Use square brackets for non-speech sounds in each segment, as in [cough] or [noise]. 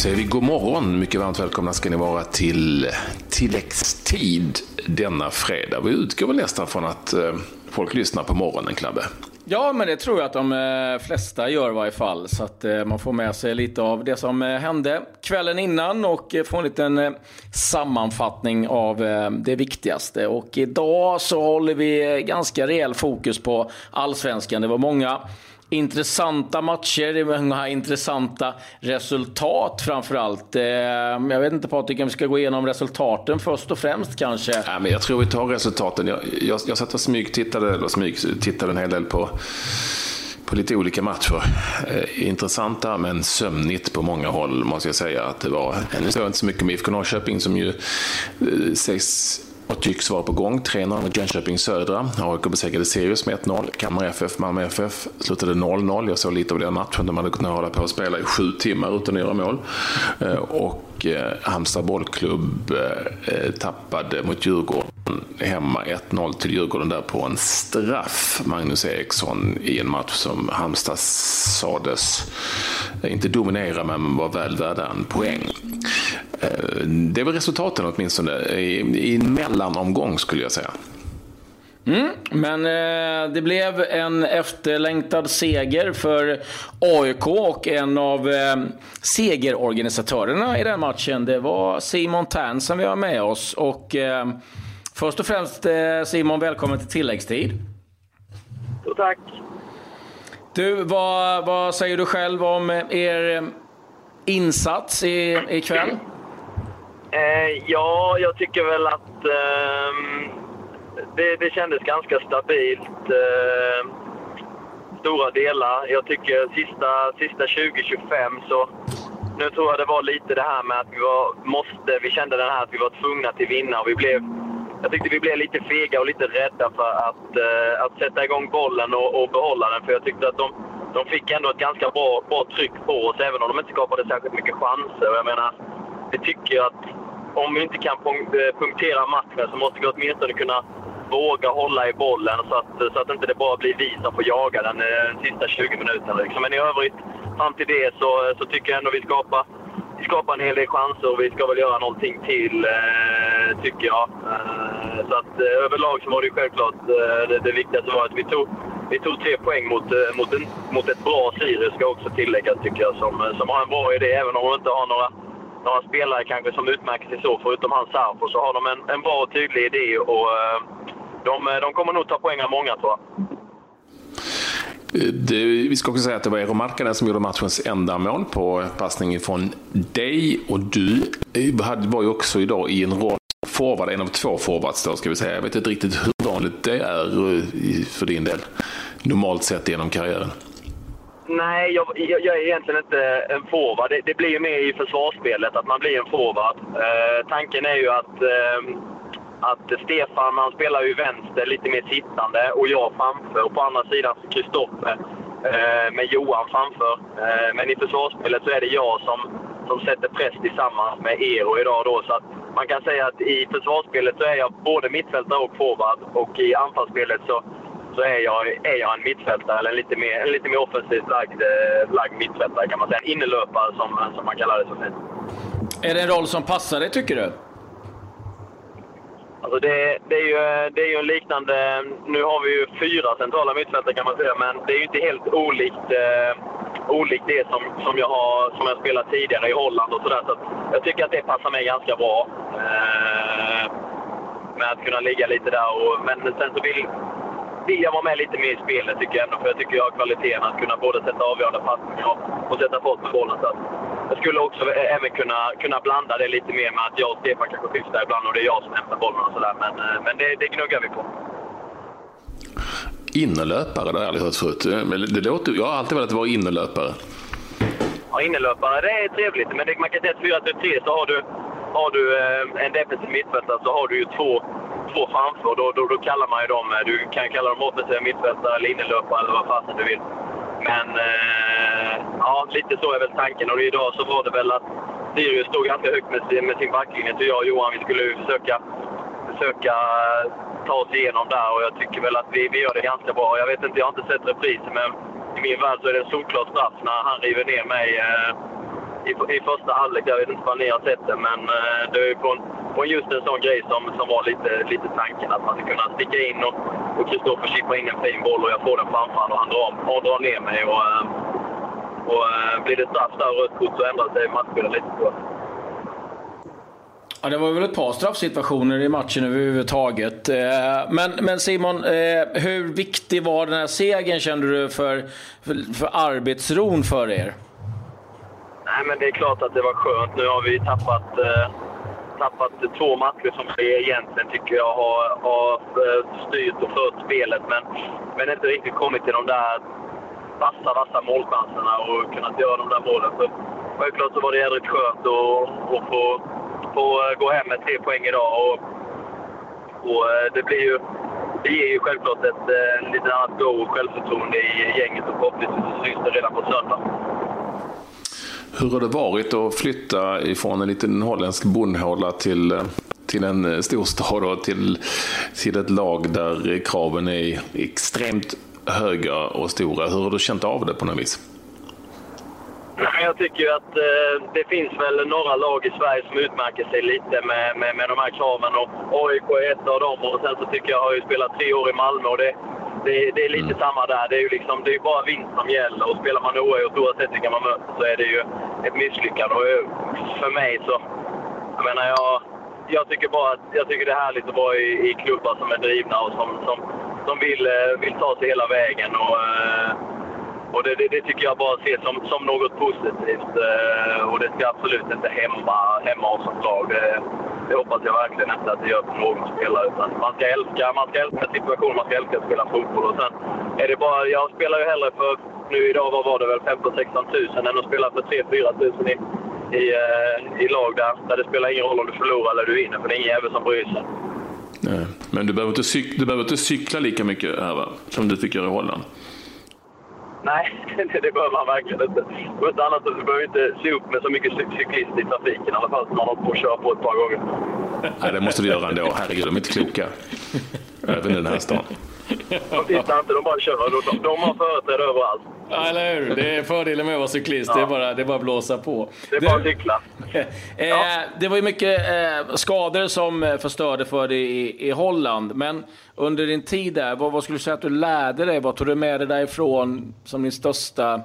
säger vi god morgon. Mycket varmt välkomna ska ni vara till tilläggstid denna fredag. Vi utgår väl nästan från att eh, folk lyssnar på morgonen, Klabbe? Ja, men det tror jag att de eh, flesta gör i varje fall. Så att eh, man får med sig lite av det som eh, hände kvällen innan och eh, får en liten eh, sammanfattning av det viktigaste. Och idag så håller vi ganska rejäl fokus på allsvenskan. Det var många intressanta matcher, många intressanta resultat framför allt. Ehm, jag vet inte Patrik om vi ska gå igenom resultaten först och främst kanske? Ja, men jag tror vi tar resultaten. Jag, jag, jag satt och smygtittade, eller smygtittade en hel del på på lite olika matcher. Eh, intressanta men sömnigt på många håll måste jag säga att det var. Nu står jag inte så mycket med IFK Norrköping som ju eh, sägs och tycks vara på gång. 3-0 mot Jönköping Södra. AIK besegrade Sirius med 1-0. Kalmar FF, Malmö FF slutade 0-0. Jag såg lite av den matchen. De hade kunnat hålla på och spela i sju timmar utan att göra mål. Eh, och eh, Halmstad bollklubb eh, tappade mot Djurgården hemma 1-0 till Djurgården där på en straff. Magnus Eriksson i en match som Halmstad sades inte dominera men var väl värda en poäng. Eh, det var resultaten åtminstone i, i en mellanomgång skulle jag säga. Mm, men eh, det blev en efterlängtad seger för AIK och en av eh, segerorganisatörerna i den matchen det var Simon Tern som vi har med oss. Och, eh, först och främst eh, Simon, välkommen till tilläggstid. Så tack. Du, vad, vad säger du själv om er insats i, ikväll? Eh, ja, jag tycker väl att eh, det, det kändes ganska stabilt. Eh, stora delar. Jag tycker sista, sista 20-25 så... Nu tror jag det var lite det här med att vi var, måste, vi kände den här att vi var tvungna till vinna och vi blev... Jag tyckte vi blev lite fega och lite rädda för att, eh, att sätta igång bollen och, och behålla den. För jag tyckte att de, de fick ändå ett ganska bra, bra tryck på oss, även om de inte skapade särskilt mycket chanser. Jag menar, det tycker att om vi inte kan eh, punktera matchen så måste vi åtminstone kunna våga hålla i bollen så att, så att inte det bara blir vi som får jaga den eh, de sista 20 minuterna. Liksom. Men i övrigt, fram till det så, eh, så tycker jag ändå vi skapar, vi skapar en hel del chanser och vi ska väl göra någonting till, eh, tycker jag. Eh, så att eh, överlag så var det självklart eh, det, det viktigaste var att vi tog, vi tog tre poäng mot, mot, en, mot ett bra Sirius, ska också tilläggas, tycker jag, som, som har en bra idé, även om de inte har några några spelare kanske som utmärker sig så, förutom hans Sarpo, så har de en, en bra och tydlig idé och eh, de, eh, de kommer nog ta poäng av många tror jag. Det, vi ska också säga att det var Eero Markkanen som gjorde matchens enda mål på passning från dig. Och du var ju också idag i en roll forward, en av två forwards då ska vi säga. Jag vet inte riktigt hur vanligt det är eh, för din del, normalt sett genom karriären. Nej, jag, jag, är egentligen inte en forward. Det, det blir ju mer i försvarsspelet att man blir en forward. Eh, tanken är ju att, eh, att Stefan han spelar ju vänster, lite mer sittande, och jag framför. Och på andra sidan Kristoffer eh, med Johan framför. Eh, men i försvarsspelet så är det jag som, som sätter press tillsammans med Ero idag. Då, så att man kan säga att i försvarsspelet så är jag både mittfältare och forward. Och i anfallsspelet så så är jag, är jag en mittfältare, eller en lite mer, en lite mer offensivt lagd, eh, lagd mittfältare kan man säga. En innelöpare som, som man kallar det så fint. Är det en roll som passar dig, tycker du? Alltså det, det, är ju, det är ju en liknande... Nu har vi ju fyra centrala mittfältare kan man säga, men det är ju inte helt olikt, eh, olikt det som, som, jag har som jag spelat tidigare i Holland och sådär. Så, så jag tycker att det passar mig ganska bra. Eh, med att kunna ligga lite där. Och, men sen så vill, vill jag vara med lite mer i spelet tycker jag ändå. För jag tycker jag har kvaliteten att kunna både sätta avgörande passningar och, och sätta fart med bollen. Så jag skulle också även kunna, kunna blanda det lite mer med att jag och Stefan kanske skiftar ibland och det är jag som hämtar bollen och sådär. Men, eh, men det, det gnuggar vi på. Innelöpare, det har jag aldrig hört förut. Det låter, jag har alltid velat vara innelöpare. Ja, innelöpare, det är trevligt. Men det, man kan säga att 4-3 så har du, har du eh, en defensiv mittfältare så har du ju två två framför. Då, då, då kallar man ju dem, eh, du kan kalla dem offensiva mittfältare, linjelöpare eller vad fasen du vill. Men eh, ja, lite så är väl tanken. Och idag så var det väl att Sirius stod ganska högt med sin, med sin backlinje. Så jag och Johan vi skulle försöka, försöka ta oss igenom där och jag tycker väl att vi, vi gör det ganska bra. Jag vet inte, jag har inte sett reprisen men i min värld så är det en solklar straff när han river ner mig eh, i, i första halvlek. Jag vet inte om ni har sett det, men eh, det är på, en, på just en sån grej som, som var lite, lite tanken. Att man ska kunna sticka in och Kristoffer chippar in en fin boll och jag får den framför och han drar, han drar ner mig. Och, eh, och, och blir det straff där och rött kort så ändrar sig matchbilden lite. Så. Ja, det var väl ett par straffsituationer i matchen överhuvudtaget. Eh, men, men Simon, eh, hur viktig var den här segern kände du för, för, för arbetsron för er? Nej, men det är klart att det var skönt. Nu har vi tappat, eh, tappat två matcher som vi egentligen tycker jag har, har eh, styrt och fört spelet. Men, men inte riktigt kommit till de där vassa, vassa målchanserna och kunnat göra de där målen. Så självklart så var det jädrigt skönt att, att få få eh, gå hem med tre poäng idag. Och, och eh, det blir ju det ger ju självklart ett eh, lite annat go och självförtroende i gänget och förhoppningsvis syns det redan på söndag. Hur har det varit att flytta ifrån en liten holländsk bondhåla till, eh, till en eh, storstad och till, till ett lag där kraven är extremt höga och stora? Hur har du känt av det på något vis? Jag tycker att eh, det finns väl några lag i Sverige som utmärker sig lite med, med, med de här kraven. Och AIK är ett av dem. Och sen så tycker jag, jag har ju spelat tre år i Malmö och det, det, det är lite mm. samma där. Det är ju liksom, det är bara vinst som gäller. Och spelar man oavgjort oavsett vilka man möter så är det ju ett misslyckande. Och för mig så... Jag menar, jag, jag tycker bara att jag tycker det är härligt att vara i, i klubbar som är drivna och som, som, som vill, eh, vill ta sig hela vägen. Och, eh, och det, det, det, tycker jag bara ses som, som något positivt. Eh, och det ska absolut inte hämma, hämma oss som lag. Det, hoppas jag verkligen inte att det gör på någon spelare. Utan man, ska älska, man ska älska situationen, man ska älska att spela fotboll. Och sen är det bara, jag spelar ju hellre för, nu idag vad var det väl, 15-16 tusen än att spela för 3-4 tusen i, i, eh, i lag där, där det spelar ingen roll om du förlorar eller du vinner, för det är ingen jävel som bryr sig. Nej, men du behöver, inte cykla, du behöver inte cykla lika mycket här va? som du fick göra i Holland? Nej, [laughs] det behöver man verkligen inte. Om inte annat så behöver inte se upp med så mycket cyklister i trafiken i alla fall som man har på att köra på ett par gånger. Nej, det måste du göra ändå. Herregud, de är inte kloka. Även i den här stan. De tittar inte, de bara kör. De, de har företräde överallt. Ja, eller hur? Det är fördelen med att vara cyklist. Ja. Det, är bara, det är bara att blåsa på. Det är bara att cykla. [laughs] eh, det var ju mycket eh, skador som eh, förstörde för dig i, i Holland. Men under din tid där, vad, vad skulle du säga att du lärde dig? Vad tog du med dig därifrån som din största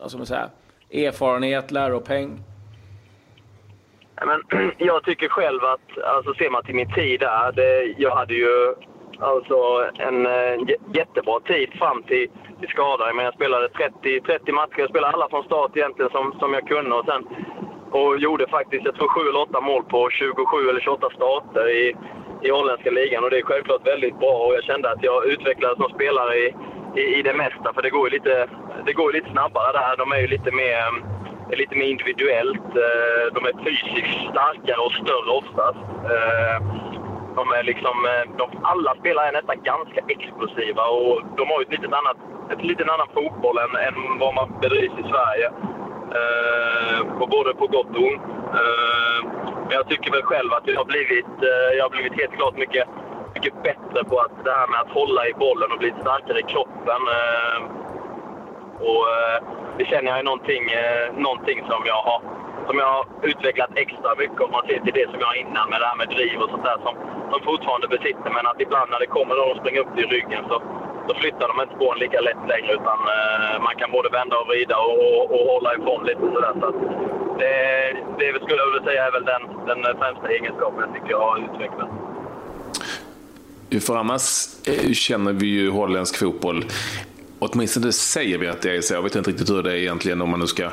alltså, säga, erfarenhet, läropeng? Men, [clears throat] jag tycker själv att, alltså ser man till min tid där, det, jag hade ju alltså en eh, jättebra tid fram till, till skada. Men jag spelade 30, 30 matcher, jag spelade alla från start egentligen som, som jag kunde. Och, sen, och gjorde faktiskt, jag tror 7 eller 8 mål på 27 eller 28 starter i, i holländska ligan. Och det är självklart väldigt bra och jag kände att jag utvecklades som spelare i, i, i det mesta. För det går ju lite, det går lite snabbare där. De är ju lite mer, eh, lite mer individuellt. Eh, de är fysiskt starkare och större oftast. De är liksom, eh, de, alla spelare är nästan ganska explosiva och de har ett litet annat, ett litet annan fotboll än, än vad man bedrivs i Sverige. Eh, på både på gott och ont. Eh, men jag tycker väl själv att jag har blivit, eh, jag har blivit helt klart mycket, mycket bättre på att det här med att hålla i bollen och bli starkare i kroppen. Eh, och eh, det känner jag är någonting, eh, någonting som jag har som jag har utvecklat extra mycket om man ser till det som jag har innan med det här med driv och sånt där som de fortfarande besitter. Men att ibland när det kommer någon och springer upp i ryggen så, så flyttar de inte på en lika lätt längre utan eh, man kan både vända och vrida och, och, och hålla ifrån lite sådär. Så det, det skulle jag vilja säga är väl den, den främsta egenskapen jag tycker jag har utvecklat. För annars eh, känner vi ju holländsk fotboll Åtminstone säger vi att det är så. Jag vet inte riktigt hur det är egentligen om man nu ska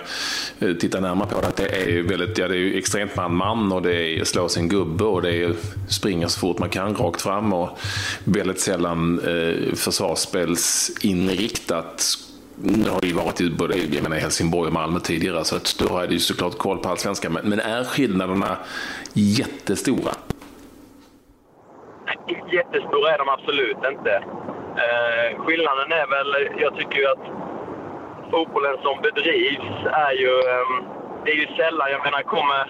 eh, titta närmare på det. Att det är väldigt, ja det är extremt man-man och det är slå sin gubbe och det är springa så fort man kan rakt fram och väldigt sällan eh, försvarsspelsinriktat. Nu har det ju varit i både jag menar, Helsingborg och Malmö tidigare så att då har jag ju såklart koll på allsvenskan. Men, men är skillnaderna jättestora? Jättestora är de absolut inte. Eh, skillnaden är väl, jag tycker ju att fotbollen som bedrivs är ju, eh, det är ju sällan, jag menar kommer,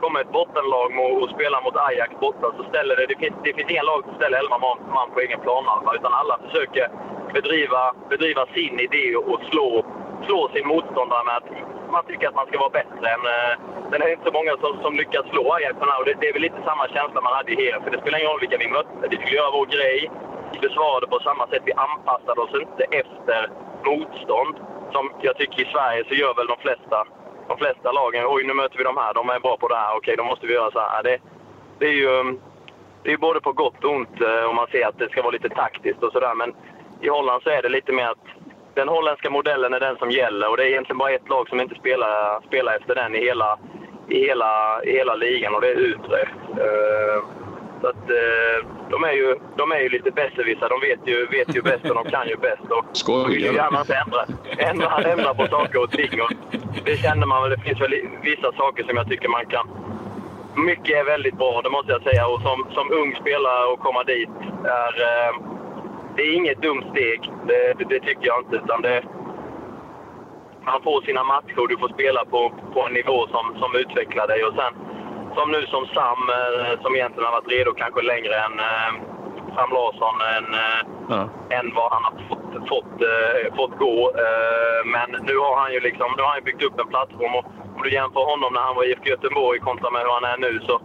kommer ett bottenlag och spelar mot Ajax borta så ställer det, det finns, det finns inga lag som ställer 11 man, man på egen planhalva utan alla försöker bedriva, bedriva sin idé och slå slå sin motståndare med att man tycker att man ska vara bättre än... Eh, sen är det inte så många som, som lyckas slå Ajax och det, det är väl lite samma känsla man hade i Heer. för det spelar ingen roll vilka vi mötte. Vi skulle göra vår grej. Vi besvarade på samma sätt. Vi anpassade oss inte efter motstånd. Som jag tycker i Sverige så gör väl de flesta, de flesta lagen. Oj, nu möter vi de här. De är bra på det här. Okej, då måste vi göra så här. Det, det är ju mm, det är både på gott och ont eh, om man ser att det ska vara lite taktiskt och sådär. Men i Holland så är det lite mer att den holländska modellen är den som gäller och det är egentligen bara ett lag som inte spelar, spelar efter den i hela, i hela, i hela ligan och det är Utrecht. Uh, så att, uh, de, är ju, de är ju lite besserwissrar. De vet ju, vet ju bäst och de kan ju bäst. Och Skojar vill ju gärna inte ändra, ändra, ändra på saker och ting. Och det känner man väl. Det finns väl vissa saker som jag tycker man kan... Mycket är väldigt bra, det måste jag säga. Och som, som ung spelare och komma dit är... Uh, det är inget dumt steg, det, det, det tycker jag inte. Utan det, man får sina matcher och du får spela på, på en nivå som, som utvecklar dig. Och sen, som nu som Sam, eh, som egentligen har varit redo kanske längre än eh, Sam Larsson, än, eh, ja. än vad han har fått, fått, fått gå. Men nu har han ju liksom, nu har han byggt upp en plattform. Och om du jämför honom när han var i IFK Göteborg kontra med hur han är nu så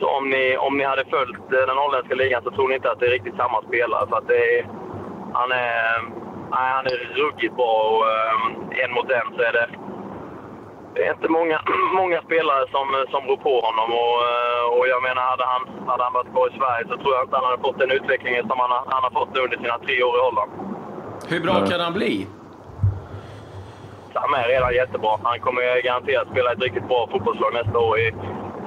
så om ni, om ni hade följt den holländska ligan så tror ni inte att det är riktigt samma spelare. För att det är, han, är, nej, han är ruggigt bra och en mot en så är det, det är inte många, [clears throat] många spelare som, som rår på honom. Och, eh, och jag menar, hade han, hade han varit kvar i Sverige så tror jag inte han hade fått den utvecklingen som han, han har fått under sina tre år i Holland. Hur bra kan han bli? Han är redan jättebra. Han kommer garanterat spela ett riktigt bra fotbollslag nästa år i,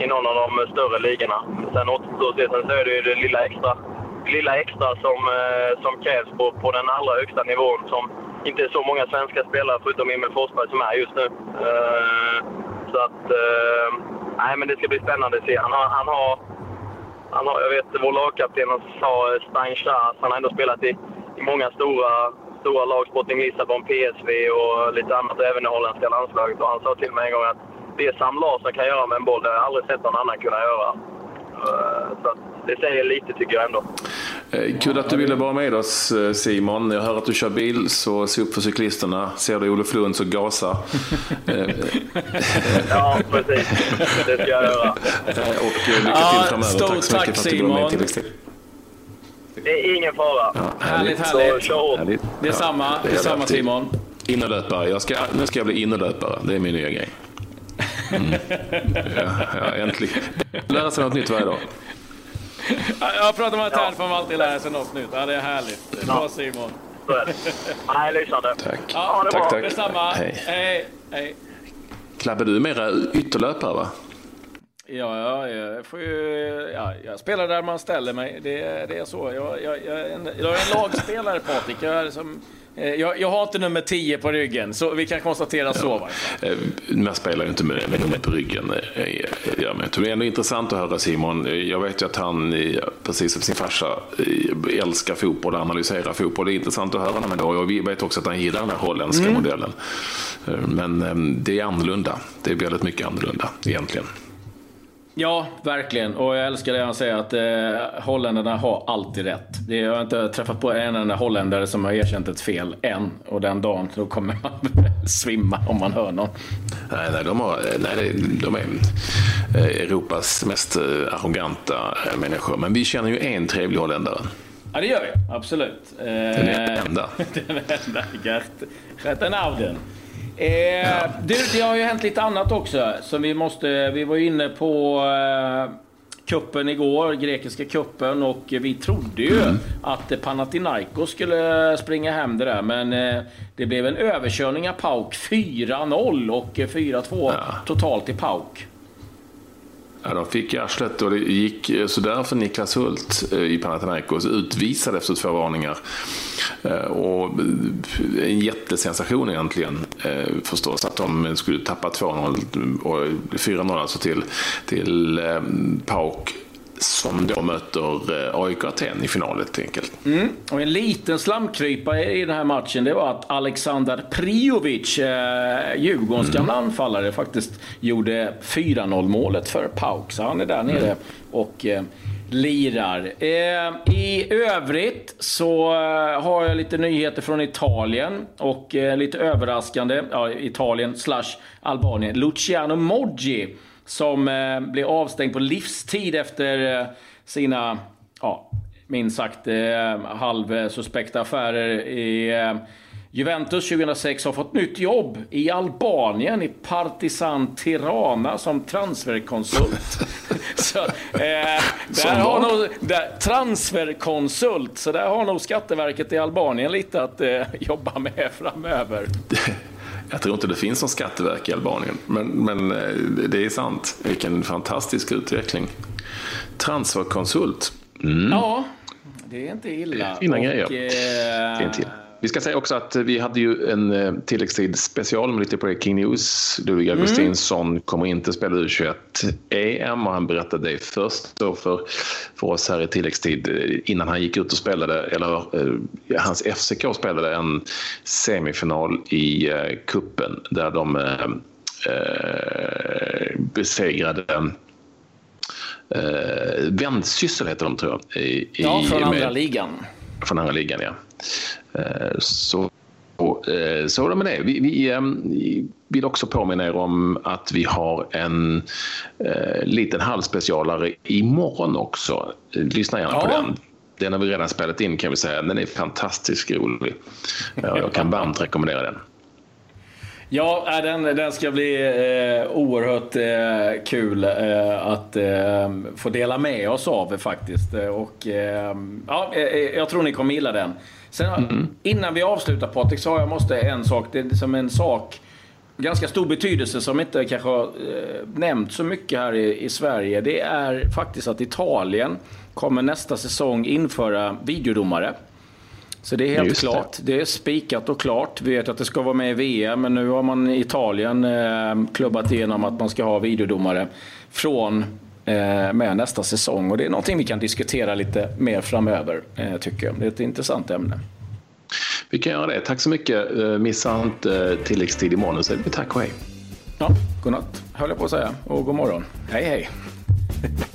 i någon av de större ligorna. Sen återstår sen så är det ju det lilla extra, lilla extra som, eh, som krävs på, på den allra högsta nivån som inte så många svenska spelare förutom Emil Forsberg som är just nu. Uh, så att... Uh, nej, men det ska bli spännande att se. Han har, han har, han har jag vet vår lagkapten sa eh, Stein Schaas, han har ändå spelat i, i många stora, stora lag, Sporting Lissabon, PSV och lite annat, även det holländska landslaget. Och han sa till mig en gång att det Sam Larsson kan göra med en boll, det har jag aldrig sett någon annan kunna göra. Eh, så det säger lite tycker jag ändå. Eh, kul att du ville vara med oss eh, Simon. Jag hör att du kör bil, så se upp för cyklisterna. Ser du Olof Lund så gasa. [laughs] ja, precis. Det ska jag göra. Och lycka till framöver. Stort tack så mycket tack, för att du var med till Det är ingen fara. Ja, härligt, härligt. Så, kör härligt. Detsamma, ja, det detsamma Simon. Innerlöpare. Jag ska, nu ska jag bli innerlöpare. Det är min nya grej. Mm. [laughs] Ja, ja, äntligen. Lära sig något nytt varje dag. [laughs] Jag pratar med här får man alltid lära sig något nytt. Ja, det är härligt. Bra Simon. Nej, lysande. Tack. Ja, det tack, tack. Detsamma. Hej. Hej. Hej. Klabbe, du är mera ytterlöpare va? Ja, ja, jag, får ju, ja, jag spelar där man ställer mig. Det, det är så. Jag, jag, jag, är en, jag är en lagspelare, Patrik. Jag är som Eh, jag, jag, har inte nummer 10 på ryggen, så vi kan konstatera så. Ja. Eh, man spelar ju inte med, med nummer på ryggen. Eh, ja, men det är ändå intressant att höra Simon. Jag vet ju att han, precis som sin farsa, älskar fotboll och analyserar fotboll. Det är intressant att höra honom då. Jag vet också att han gillar den här holländska mm. modellen. Men det är annorlunda. Det är väldigt mycket annorlunda egentligen. Ja, verkligen. Och jag älskar det han säger att eh, holländarna har alltid rätt. Jag har inte träffat på en enda holländare som har erkänt ett fel än. Och den dagen då kommer man [laughs] svimma om man hör någon. Nej, nej, de, har, nej de är eh, Europas mest eh, arroganta eh, människor. Men vi känner ju en trevlig holländare. Ja, det gör vi. Absolut. Den enda. [laughs] den enda. Gert, Gert Auden. Eh, du, det har ju hänt lite annat också. Som vi, måste, vi var ju inne på eh, kuppen igår, grekiska kuppen och vi trodde ju mm. att Panathinaikos skulle springa hem det där. Men eh, det blev en överkörning av Pauk. 4-0 och 4-2 ja. totalt i Pauk. Ja, de fick arslet och det gick eh, sådär för Niklas Hult eh, i Panathinaikos. Utvisad efter två varningar. Eh, och en jättesensation egentligen förstås att de skulle tappa 2-0 och 4-0 alltså till, till Pauk som då möter eh, AIK Aten i finalen helt enkelt. Mm. Och en liten slamkrypare i den här matchen det var att Alexander Priovic, eh, Djurgårdens mm. gamla anfallare, faktiskt gjorde 4-0 målet för Pauk. Så han är där nere mm. och eh, lirar. Eh, I övrigt så eh, har jag lite nyheter från Italien och eh, lite överraskande, ja, Italien slash Albanien. Luciano Moggi som eh, blev avstängd på livstid efter eh, sina, ja, minst sagt eh, halvsuspekta affärer i Juventus 2006 har fått nytt jobb i Albanien, i Partizan Tirana som transferkonsult. [laughs] så, eh, där har nog, där, transferkonsult, så där har nog Skatteverket i Albanien lite att eh, jobba med framöver. [laughs] Jag tror inte det finns någon skatteverk i Albanien, men, men eh, det är sant. Vilken fantastisk utveckling. Transferkonsult. Mm. Ja, det är inte illa. Fina grejer. Eh, Fint till. Vi ska säga också att vi hade ju en eh, tilläggstid special med lite breaking news. Ludvig mm. Augustinsson mm. kommer inte spela U21 EM och han berättade det först då för, för oss här i tilläggstid eh, innan han gick ut och spelade, eller eh, hans FCK spelade en semifinal i eh, kuppen där de eh, eh besegrade eh, Vändsyssel heter de tror jag. I, ja, från med, andra ligan. Från andra ligan, ja. Eh, så eh, så är det med det. Vi, vi, ehm, vill också påminna er om att vi har en eh, liten halvspecialare imorgon också. Lyssna gärna ja. på den. Den har vi redan spelat in kan vi säga. Den är fantastiskt rolig. Jag kan varmt rekommendera den. Ja, den, den ska bli eh, oerhört eh, kul eh, att eh, få dela med oss av faktiskt. Och, eh, ja, jag tror ni kommer gilla den. Sen, mm. Innan vi avslutar Patrik så har jag måste en sak, det är som en sak ganska stor betydelse som inte kanske har eh, nämnts så mycket här i, i, Sverige. Det är faktiskt att Italien kommer nästa säsong införa videodomare. Så det är helt Just klart. Det. det. är spikat och klart. Vi vet att det ska vara med i VM, men nu har man i Italien eh, klubbat igenom att man ska ha videodomare från eh, med nästa säsong. Och det är någonting vi kan diskutera lite mer framöver, eh, tycker jag. Det är ett intressant ämne. Vi kan göra det. Tack så mycket. Eh, missa inte eh, tilläggstid imorgon. Så tack och hej. Ja, godnatt höll jag på att säga. Och god morgon. Hej hej. [laughs]